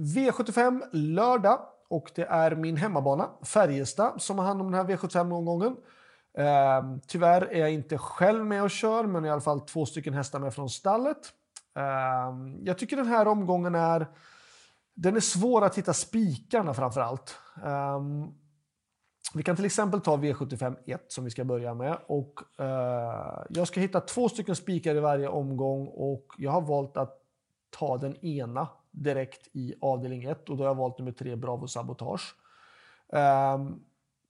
V75 lördag och det är min hemmabana Färjestad som har hand om den här V75-omgången. Eh, tyvärr är jag inte själv med och kör, men i alla fall två stycken hästar med från stallet. Eh, jag tycker den här omgången är den är svår att hitta spikarna framför allt. Um, ehm, vi kan till exempel ta V75 1 som vi ska börja med. Och, uh, jag ska hitta två stycken spikar i varje omgång och jag har valt att ta den ena direkt i avdelning 1 och då har jag valt nummer 3 Bravo Sabotage. Um,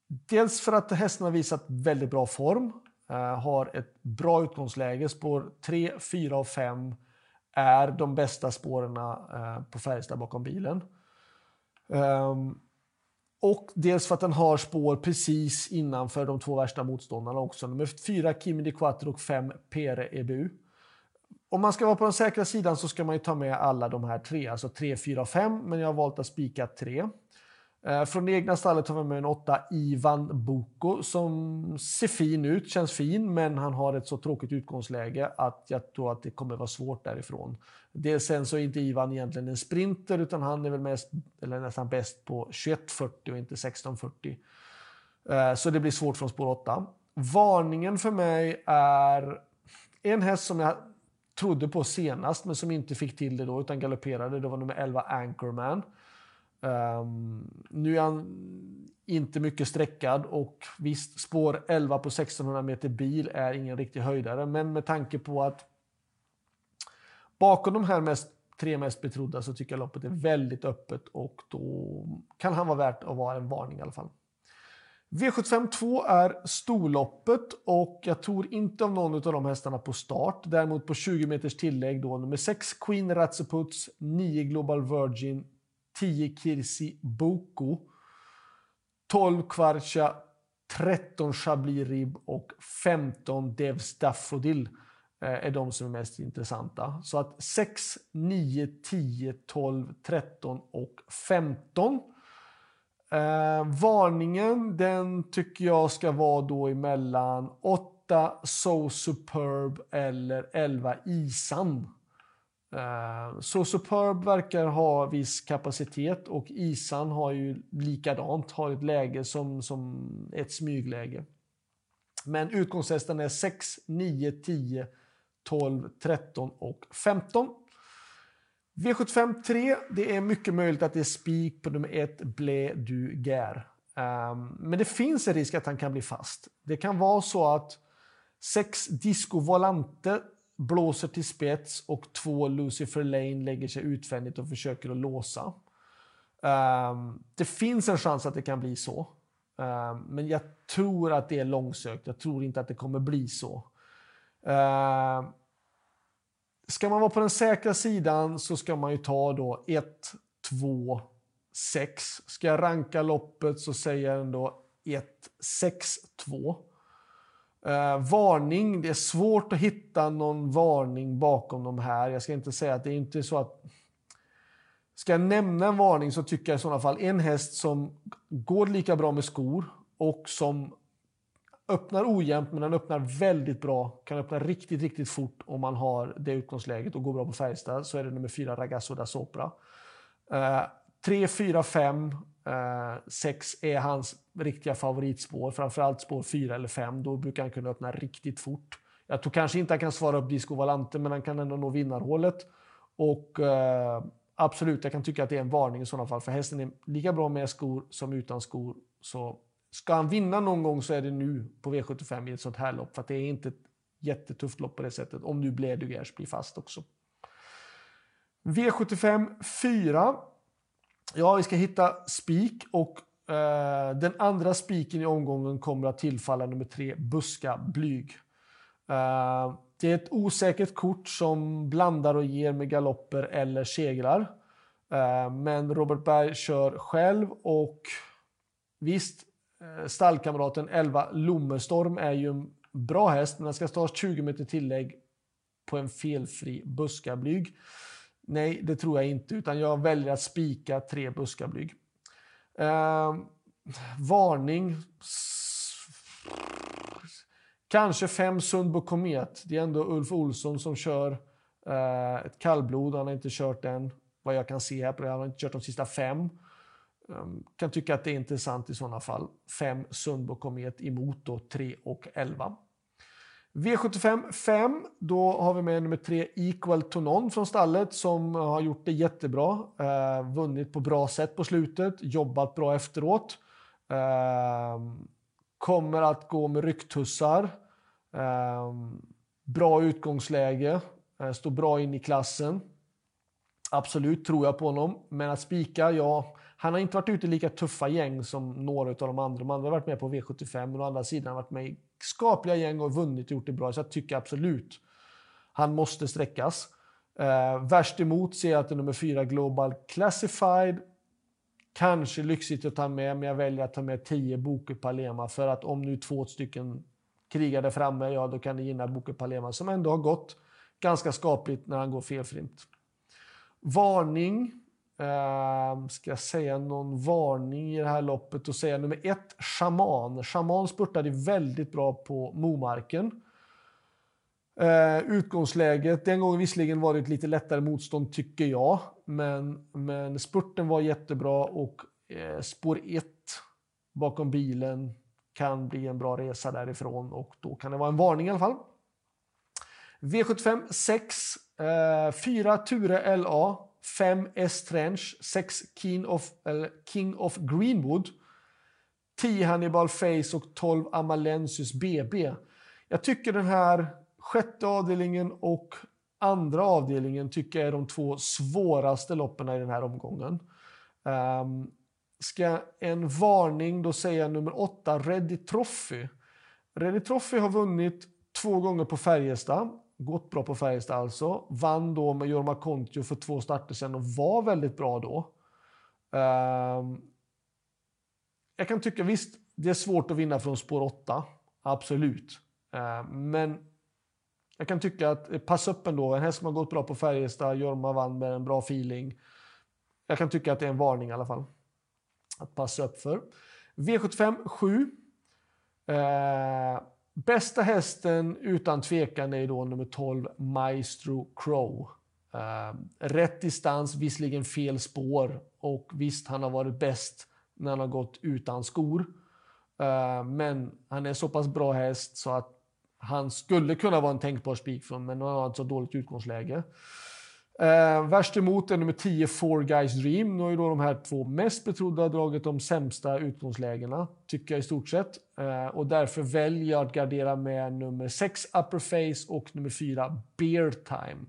dels för att hästen har visat väldigt bra form, uh, har ett bra utgångsläge, spår 3, 4 och 5 är de bästa spåren uh, på Färjestad bakom bilen. Um, och dels för att den har spår precis innanför de två värsta motståndarna också. Nummer 4 Kimi Di Quattro och 5 Pere EBU. Om man ska vara på den säkra sidan så ska man ju ta med alla de här tre, alltså 3, 4 5, men jag har valt att spika 3. Eh, från det egna stallet har vi med en 8 Ivan Boko som ser fin ut, känns fin, men han har ett så tråkigt utgångsläge att jag tror att det kommer vara svårt därifrån. Dels sen så är inte Ivan egentligen en sprinter utan han är väl mest, eller nästan bäst på 21.40 och inte 16.40. Eh, så det blir svårt från spår 8. Varningen för mig är en häst som jag trodde på senast men som inte fick till det då utan galopperade. Det var nummer 11 Anchorman. Um, nu är han inte mycket sträckad och visst, spår 11 på 1600 meter bil är ingen riktig höjdare, men med tanke på att bakom de här mest, tre mest betrodda så tycker jag loppet är väldigt öppet och då kan han vara värt att vara en varning i alla fall. V75 2 är storloppet och jag tror inte av någon av de hästarna på start. Däremot på 20 meters tillägg då nummer 6 Queen Ratseputs, 9 Global Virgin, 10 Kirsi Boko, 12 Kvarcha, 13 Chablis Rib och 15 Devs Daffodil eh, är de som är mest intressanta. Så att 6, 9, 10, 12, 13 och 15. Eh, varningen den tycker jag ska vara då emellan 8 So Superb eller 11 Isan. Eh, so Superb verkar ha viss kapacitet och Isan har ju likadant, har ett läge som, som ett smygläge. Men utgångshästen är 6, 9, 10, 12, 13 och 15. V75 3, det är mycket möjligt att det är spik på nummer 1, Blé du Guerre. Um, men det finns en risk att han kan bli fast. Det kan vara så att 6 Disco Volante blåser till spets och två Lucifer Lane lägger sig utvändigt och försöker att låsa. Um, det finns en chans att det kan bli så. Um, men jag tror att det är långsökt. Jag tror inte att det kommer bli så. Uh, ska man vara på den säkra sidan så ska man ju ta då 1, 2, 6. Ska jag ranka loppet så säger jag ändå 1, 6, 2. Eh, varning, det är svårt att hitta någon varning bakom de här. Jag ska inte säga att det är inte så att... Ska jag nämna en varning så tycker jag i sådana fall en häst som går lika bra med skor och som öppnar ojämnt men den öppnar väldigt bra. Kan öppna riktigt, riktigt fort om man har det utgångsläget och går bra på Färjestad så är det nummer fyra Ragazzo da Sopra. Uh, 3, 4, 5 6 är hans riktiga favoritspår, framförallt spår 4 eller 5. Då brukar han kunna öppna riktigt fort. Jag tror kanske inte han kan svara upp Disco Valante, men han kan ändå nå vinnarhålet. Och eh, absolut, jag kan tycka att det är en varning i sådana fall, för hästen är lika bra med skor som utan skor. Så ska han vinna någon gång så är det nu på V75 i ett sånt här lopp, för det är inte ett jättetufft lopp på det sättet, om nu Bledugers blir fast också. V75 4 Ja, vi ska hitta spik och eh, den andra spiken i omgången kommer att tillfalla nummer tre, Buska Blyg. Eh, det är ett osäkert kort som blandar och ger med galopper eller segrar. Eh, men Robert Berg kör själv och visst, Eh, stallkamraten 11 Lommestorm är ju en bra häst, men den ska ta 20 meter tillägg på en felfri buskablyg. Nej, det tror jag inte, utan jag väljer att spika tre buskablyg. Eh, varning. Kanske fem Sundbo Komet. Det är ändå Ulf Olsson som kör eh, ett kallblod. Han har inte kört den, vad jag kan se här. På det. Han har inte kört de sista fem. Ehm, kan tycka att det är intressant i sådana fall. Fem Sundbo Komet emot då 3 och 11. V75 5, då har vi med nummer 3 Equal to None från stallet som har gjort det jättebra. Eh, vunnit på bra sätt på slutet, jobbat bra efteråt. Eh, kommer att gå med rycktussar. Eh, bra utgångsläge, eh, står bra in i klassen. Absolut tror jag på honom, men att spika, ja, han har inte varit ute i lika tuffa gäng som några av de andra. De andra har varit med på V75, men å andra sidan har varit med i skapliga gäng och vunnit och gjort det bra. Så jag tycker absolut han måste sträckas. Eh, värst emot ser jag att det är nummer fyra Global Classified. Kanske lyxigt att ta med, men jag väljer att ta med 10 Boke Palema för att om nu två stycken krigar där framme, ja då kan det gynna Boke Palema som ändå har gått ganska skapligt när han går felfrimt. Varning. Uh, ska jag säga någon varning i det här loppet och säga nummer ett, Shaman. Shaman spurtade väldigt bra på Momarken. Uh, utgångsläget, den gången visserligen var det ett lite lättare motstånd tycker jag, men, men spurten var jättebra och uh, spår 1 bakom bilen kan bli en bra resa därifrån och då kan det vara en varning i alla fall. V75 6, 4 Ture LA, 5 S-Trench, 6 King of, King of Greenwood, 10 Hannibal Face och 12 Amalensius BB. Jag tycker den här sjätte avdelningen och andra avdelningen tycker jag är de två svåraste loppen i den här omgången. Um, ska en varning, då säger jag nummer 8, Reddy Trophy. Reddy Trophy har vunnit två gånger på Färjestad gått bra på Färjestad alltså. Vann då med Jorma Kontio för två starter sen och var väldigt bra då. Ehm, jag kan tycka visst, det är svårt att vinna från spår 8. Absolut. Ehm, men jag kan tycka att pass upp ändå. En häst som har gått bra på Färjestad, Jorma vann med en bra feeling. Jag kan tycka att det är en varning i alla fall. Att passa upp för. V75 7. Eh, Bästa hästen utan tvekan är då nummer 12, Maestro Crow. Uh, rätt distans, visserligen fel spår och visst, han har varit bäst när han har gått utan skor. Uh, men han är så pass bra häst så att han skulle kunna vara en tänkbar spik men han har ett så dåligt utgångsläge. Eh, värst emot är nummer 10, Four Guys Dream. Nu har ju då de här två mest betrodda dragit de sämsta utgångslägena, tycker jag i stort sett. Eh, och därför väljer jag att gardera med nummer 6, Upper Face och nummer 4, Beer Time.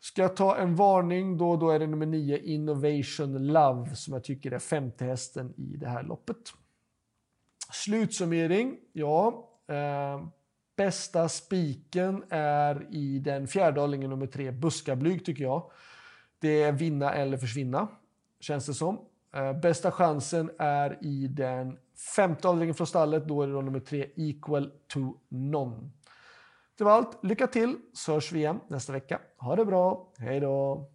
Ska jag ta en varning då, då är det nummer 9, Innovation Love, som jag tycker är femte hästen i det här loppet. Slutsummering, ja. Eh, Bästa spiken är i den fjärde avdelningen nummer tre, Buskablyg tycker jag. Det är vinna eller försvinna, känns det som. Eh, bästa chansen är i den femte avdelningen från stallet. Då är det då nummer tre, Equal to None. Det var allt. Lycka till så hörs vi igen nästa vecka. Ha det bra. Hej då!